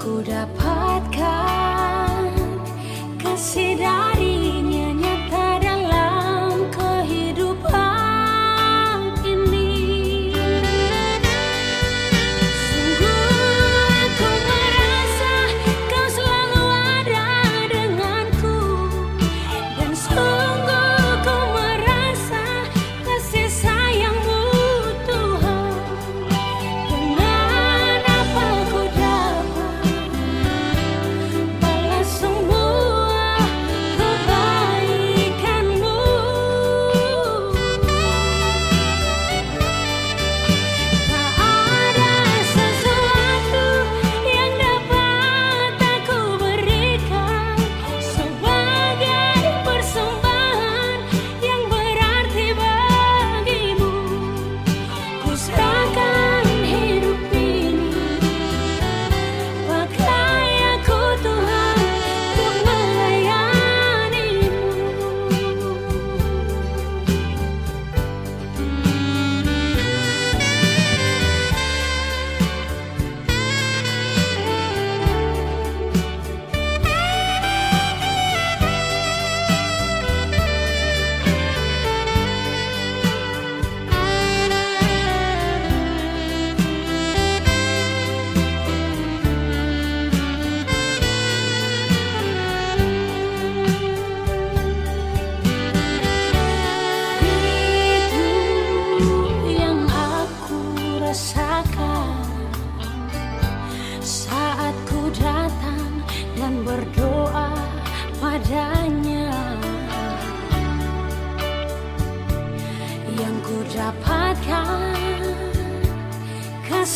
ku dapatkan. Kasih dari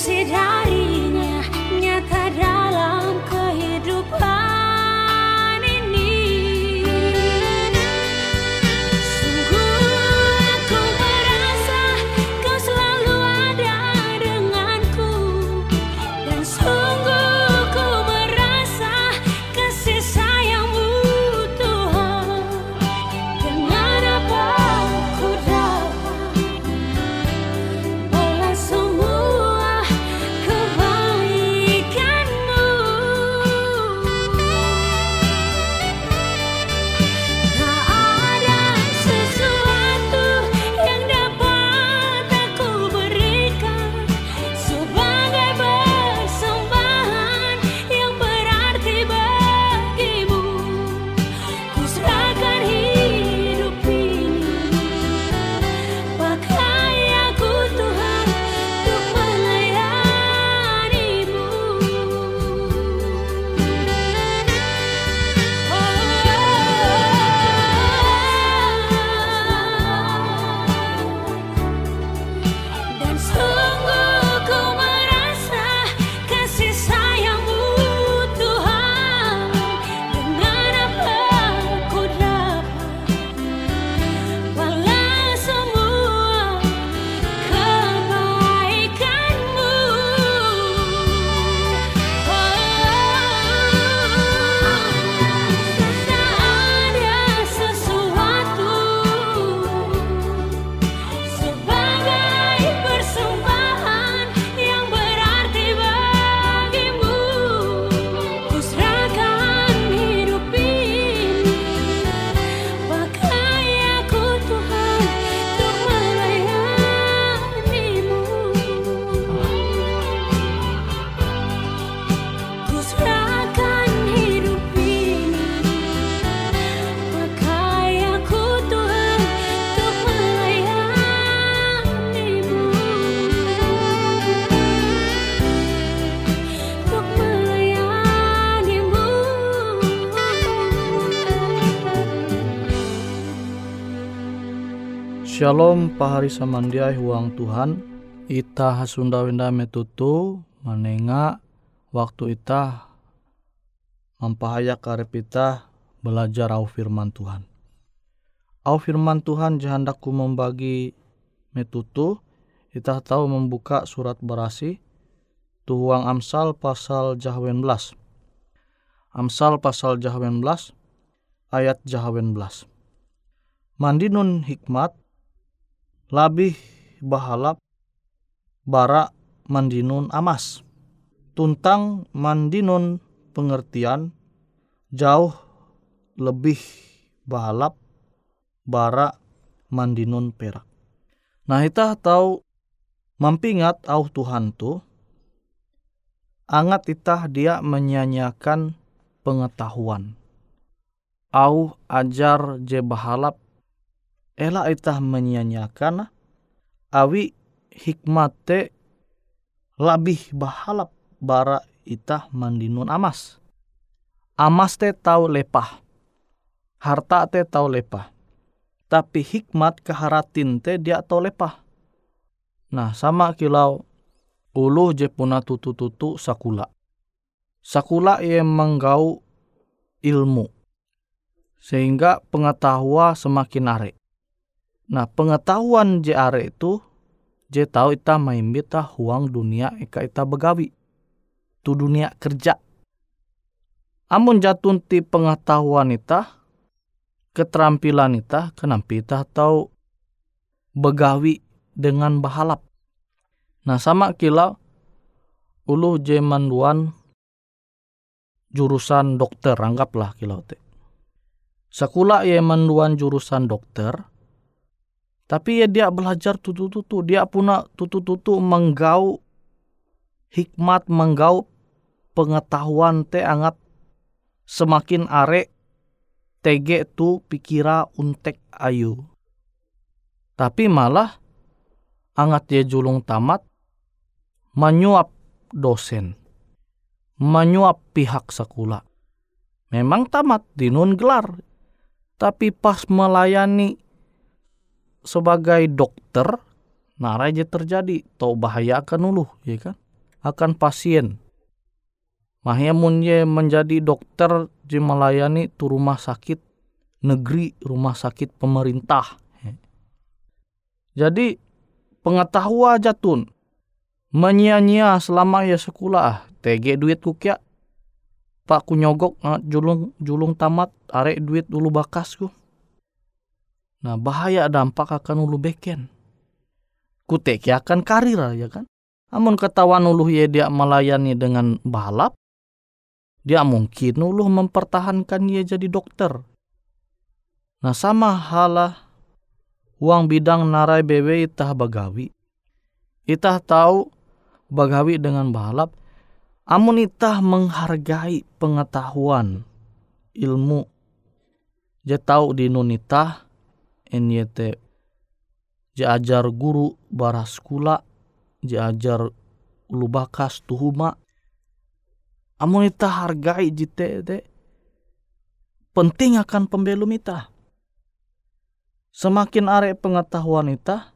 sedari Shalom pahari samandiai huang Tuhan. Ita hasunda wenda metutu Manenga waktu ita Mampahaya karep ita Belajar au firman Tuhan. Au firman Tuhan jahandaku membagi metutu Ita tahu membuka surat berasi Tuhuang Amsal pasal Jahwen belas Amsal pasal Jahwen belas Ayat Jahwen belas Mandinun hikmat labih bahalap bara mandinun amas. Tuntang mandinun pengertian jauh lebih bahalap bara mandinun perak. Nah kita tahu mampingat au Tuhan tu angat itah dia menyanyiakan pengetahuan. Au ajar je bahalap ela itah menyanyiakan awi hikmate labih bahalap bara itah mandinun amas. Amas te tau lepah. Harta te tau lepah. Tapi hikmat keharatin te dia tau lepah. Nah sama kilau ulu je puna tutu-tutu sakula. Sakula ia menggau ilmu. Sehingga pengetahuan semakin arek Nah pengetahuan JR itu je tahu ita maimbita huang dunia eka ita begawi. Tu dunia kerja. Amun jatun ti pengetahuan ita, keterampilan ita, kenapa ita tahu begawi dengan bahalap. Nah sama kila ulu je manduan jurusan dokter, anggaplah kilau te. Sekula ye manduan jurusan dokter, tapi ya dia belajar tutu-tutu. Dia punya tutu-tutu menggau hikmat, menggau pengetahuan te angat semakin are tege tu pikira untek ayu. Tapi malah angat dia julung tamat menyuap dosen. Menyuap pihak sekolah. Memang tamat dinun gelar. Tapi pas melayani sebagai dokter nah aja terjadi tau bahaya akan uluh ya kan? Akan pasien. Mahyamun ye menjadi dokter je melayani tu rumah sakit negeri rumah sakit pemerintah jadi pengetahuan jatun menyia-nyia selama ya sekolah tege duit kukia pak ku nyogok julung julung tamat arek duit dulu bakas ku Nah bahaya dampak akan ulu beken. Kutek akan karir ya kan. Amun ketahuan ulu ya dia melayani dengan balap, dia mungkin ulu mempertahankan dia jadi dokter. Nah sama halah uang bidang narai bewe itah bagawi. Itah tahu bagawi dengan balap, amun itah menghargai pengetahuan ilmu. Dia tahu di nunitah NYT ajar guru baras kula ajar ulu bakas tuhuma. Amun ita hargai jite te penting akan pembelum ita. Semakin are pengetahuan ita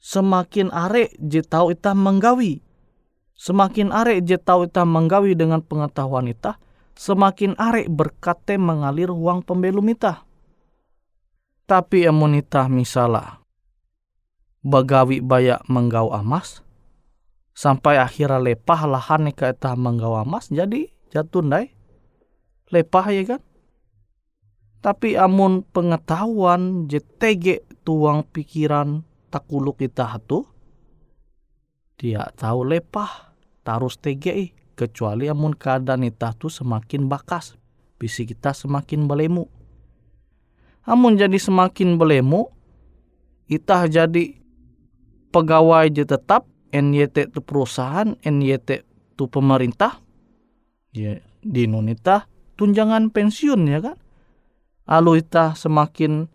semakin are je tahu ita menggawi. Semakin are je tahu ita menggawi dengan pengetahuan ita semakin are berkate mengalir uang pembelum ita tapi emunita misalnya bagawi bayak menggau amas sampai akhirnya lepah lahan nika eta menggau amas jadi jatuh dai lepah ya kan? Tapi amun pengetahuan JTG tuang pikiran takuluk kita hatu dia tahu lepah tarus TGI kecuali amun keadaan itu tu semakin bakas bisi kita semakin belemu Amun jadi semakin belemu, itah jadi pegawai je tetap, NYT itu perusahaan, NYT itu pemerintah, ya di Indonesia tunjangan pensiun ya kan. Lalu itah semakin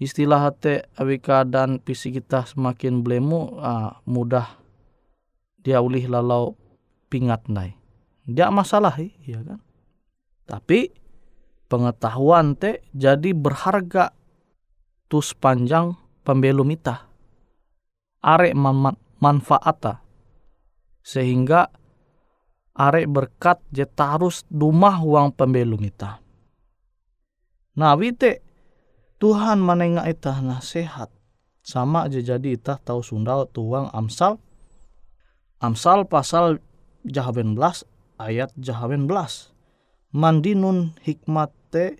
istilah hati awika dan fisik kita semakin belemu ah, mudah dia ulih lalau pingat nai. Dia masalah ya kan. Tapi pengetahuan teh jadi berharga tu sepanjang pembelum ita. Arek man manfaata. Sehingga arek berkat je tarus dumah uang pembelum ita. Nah wite Tuhan menengah ita sehat. Sama aja jadi ita tahu sundau tuang Amsal. Amsal pasal jahaben belas ayat jahaben belas. Mandinun hikmate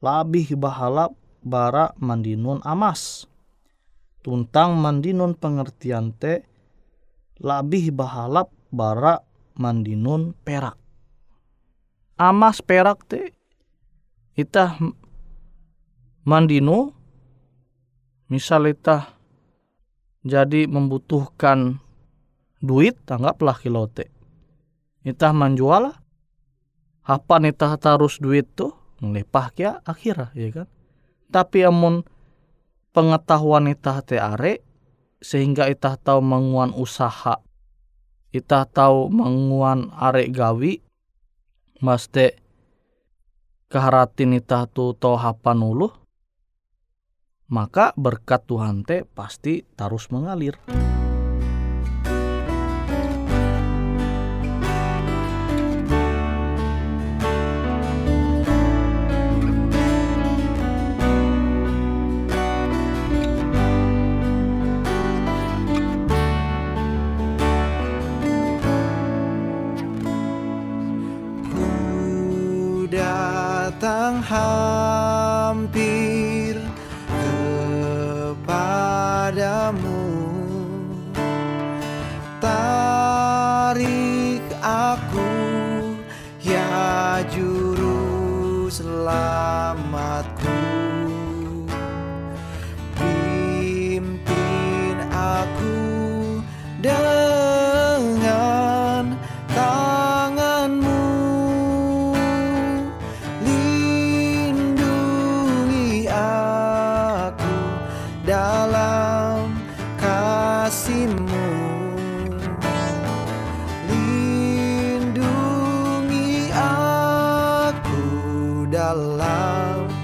labih bahalap bara mandinun amas. Tuntang mandinun pengertian te labih bahalap bara mandinun perak. Amas perak te itah mandinu misal itah jadi membutuhkan duit tanggaplah kilote. Itah menjual apa itah tarus duit tuh ngelepah kia akhirnya ya kan tapi amun pengetahuan itah te are sehingga itah tahu menguan usaha itah tahu menguan are gawi maste keharatin itah tu tau hapan ulu maka berkat Tuhan te pasti terus mengalir. Down.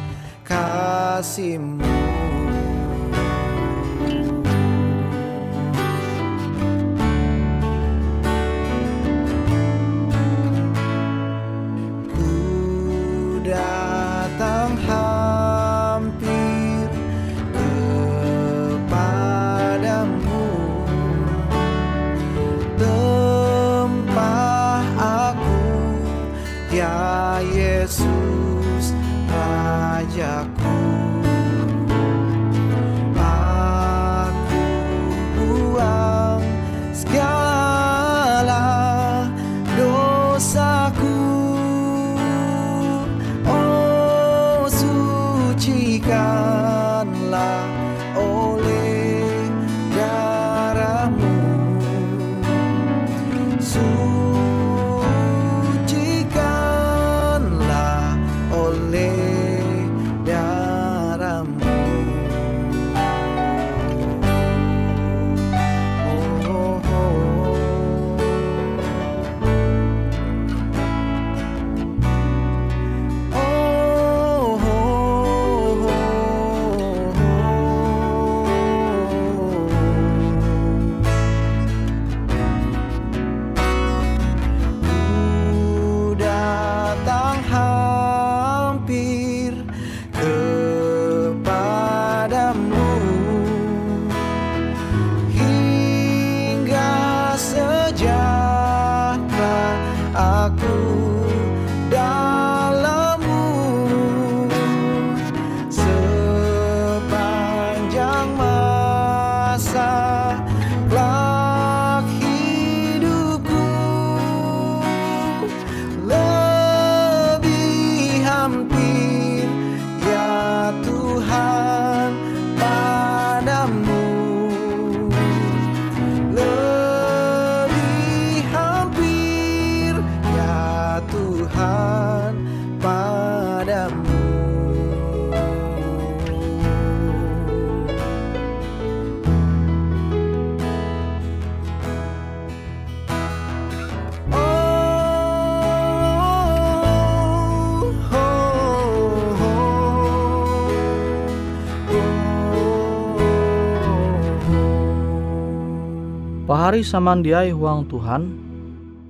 Samandiai huang Tuhan,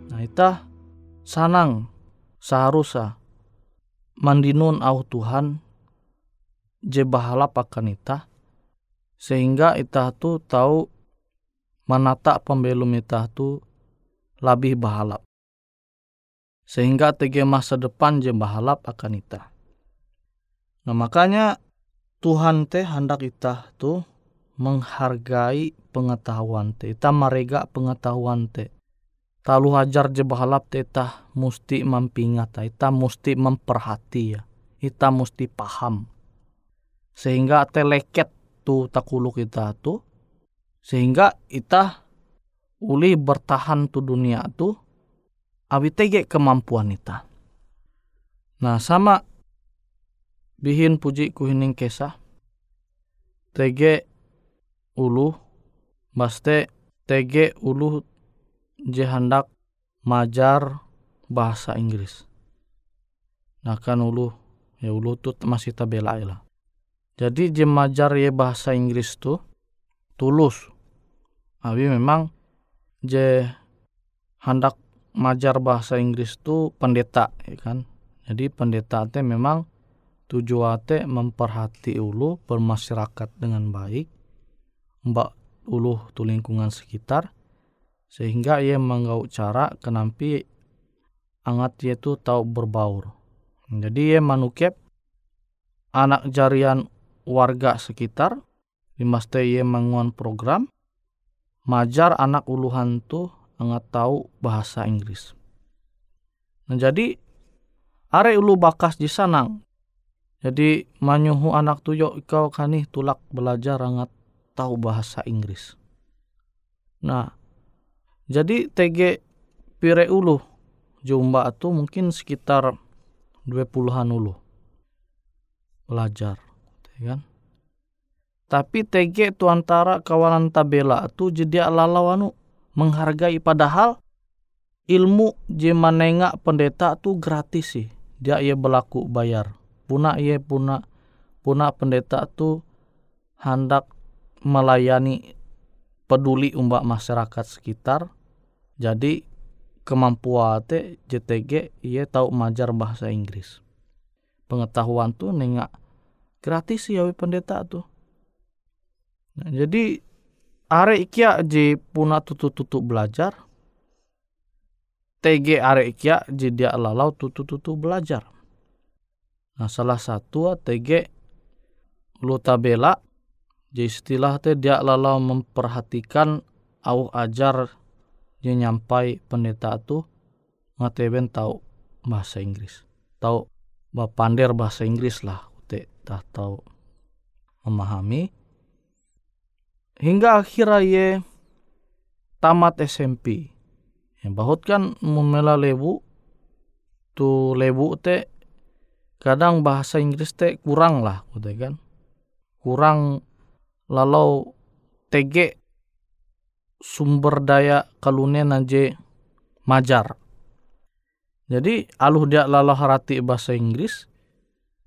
nah itah sanang seharusnya mandinun au Tuhan je bahala itah sehingga itah tu tahu menata pembelum itah tu lebih bahalap sehingga tege masa depan je bahalap akan itah. Nah makanya Tuhan teh hendak itah tu menghargai pengetahuan teh. Ita marega pengetahuan teh. Talu hajar je bahalap teh itah musti mampingat. Ita musti memperhati ya. Ita musti paham. Sehingga te leket tu takuluk kita tu. Sehingga ita uli bertahan tu dunia tu. Awi tege kemampuan ita. Nah sama bihin puji kuhining kesah tege ulu baste tege ulu je hendak majar bahasa Inggris. Nah kan ulu ya ulu tu masih tabela lah. Jadi je majar ye bahasa Inggris tu tulus. Tapi memang je hendak majar bahasa Inggris tu pendeta ya kan. Jadi pendeta teh memang tujuate memperhati ulu bermasyarakat dengan baik mbak ulu tu lingkungan sekitar sehingga ia menggau cara kenampi angat ia tu tahu berbaur. Jadi ia manukep anak jarian warga sekitar dimaste ia menguan program majar anak uluhan tu angat tahu bahasa Inggris. Nah jadi are ulu bakas di sanang. Jadi manyuhu anak tuyo kau kani tulak belajar angat tahu bahasa Inggris. Nah, jadi TG pire ulu jumba itu mungkin sekitar 20-an ulu belajar, ya kan? Tapi TG itu antara kawalan tabela itu jadi lalau anu menghargai padahal ilmu jemanenga pendeta tu gratis sih. Dia ia berlaku bayar puna ia puna puna pendeta tu hendak melayani peduli umbak masyarakat sekitar. Jadi kemampuan te JTG ia tahu majar bahasa Inggris. Pengetahuan tu nengak gratis ya pendeta tu nah, jadi are ikia je puna tutu-tutu belajar TG are ikia je dia lalau tutu-tutu belajar. Nah salah satu TG lu tabela jadi istilah teh dia lalu memperhatikan au ajar dia nyampai pendeta tu ngateben tahu bahasa Inggris. Tahu bapander bahasa Inggris lah te tak tahu memahami. Hingga akhirnya ye tamat SMP yang bahut kan memela lebu tu lebu te kadang bahasa Inggris teh kurang lah gitu kan. Kurang lalu TG sumber daya kalune naje majar jadi aluh dia lalu harati bahasa Inggris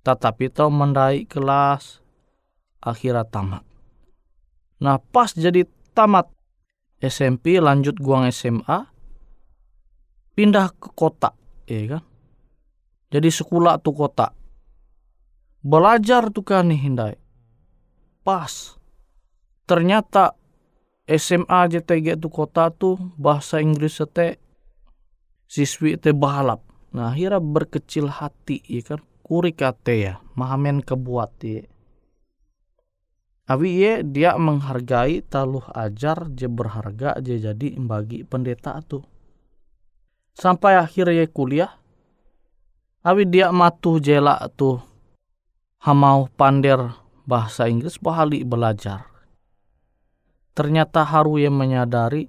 tetapi tau mendai kelas akhirat tamat nah pas jadi tamat SMP lanjut guang SMA pindah ke kota ya kan jadi sekolah tu kota. Belajar tu kan nih hindai. Pas. Ternyata SMA JTG tu kota tu bahasa Inggris te siswi te balap. Nah akhirnya berkecil hati ya kan. Kuri kate ya. Mahamen kebuat ya. Abi ye dia menghargai taluh ajar je berharga je jadi bagi pendeta tu. Sampai akhirnya kuliah awi dia matu jela tu hamau pander bahasa Inggris bahali belajar. Ternyata haru yang menyadari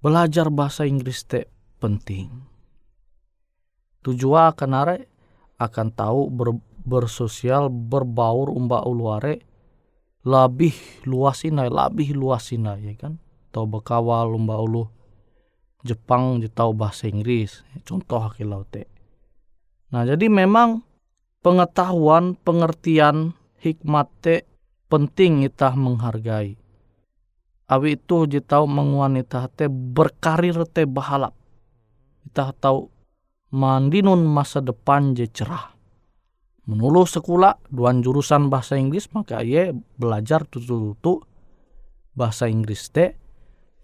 belajar bahasa Inggris te penting. Tujuan kenare akan tahu ber, bersosial berbaur umba uluare lebih luasina lebih luasina ya kan tau bekawal umba ulu Jepang tahu bahasa Inggris contoh hakilau te Nah, jadi memang pengetahuan, pengertian, hikmat te penting kita menghargai. Awi itu je tahu menguanita te berkarir te bahalap. Kita tahu mandinun masa depan je cerah. Menuluh sekolah duan jurusan bahasa Inggris maka ia belajar tutu-tutu bahasa Inggris te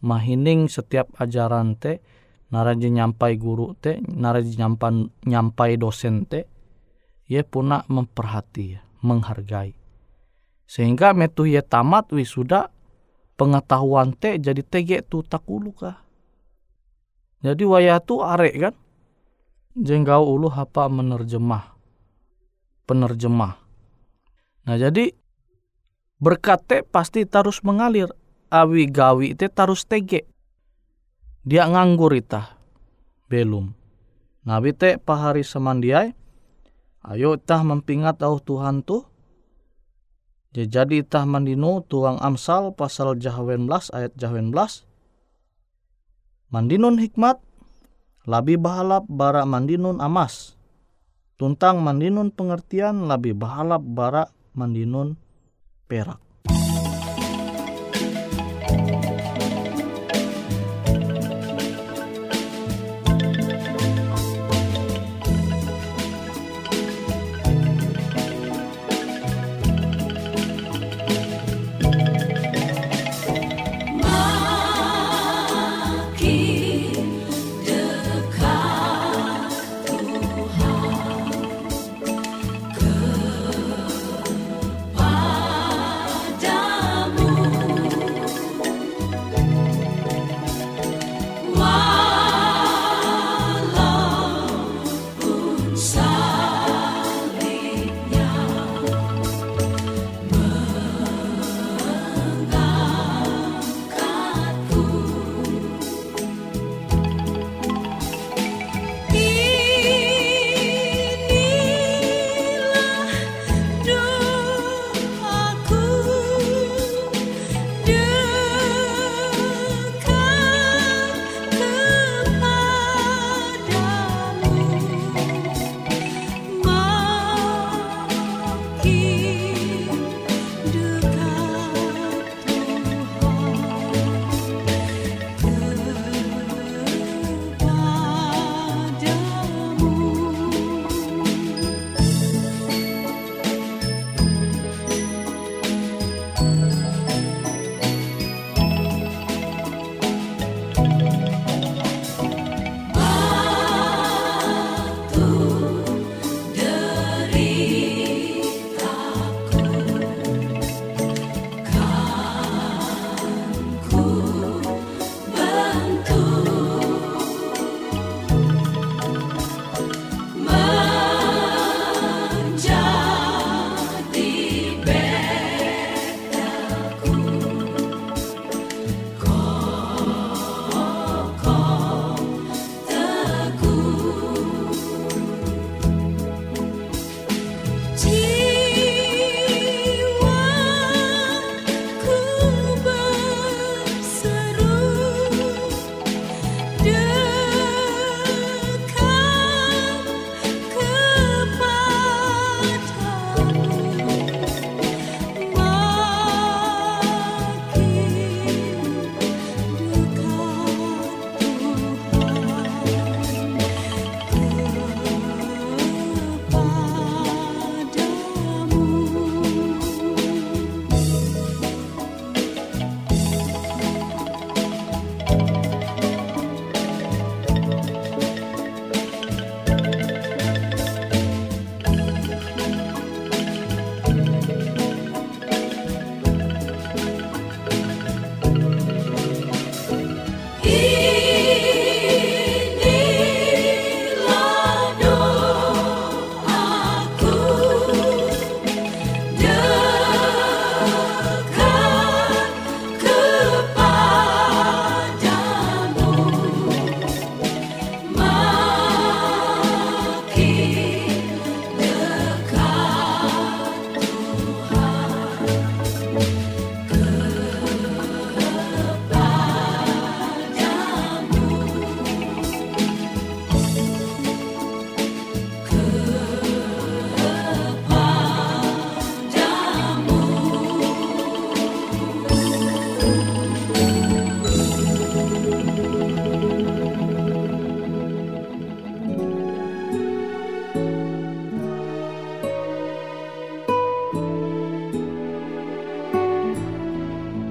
mahining setiap ajaran te naraji nyampai guru te naraji nyampan nyampai dosen te ia puna memperhati menghargai sehingga metu ia tamat wisuda pengetahuan te jadi tege tu takulu kah jadi waya tu arek kan jenggau ulu apa menerjemah penerjemah nah jadi berkate pasti terus mengalir awi gawi te tarus tege. Dia nganggur ita. Belum. Nabi te pahari semandiai. Ayo itah mempingat au Tuhan Jadi itah mandinu tuang amsal pasal jahwen belas ayat jahwen belas. Mandinun hikmat. Labi bahalap bara mandinun amas. Tuntang mandinun pengertian lebih bahalap bara mandinun perak.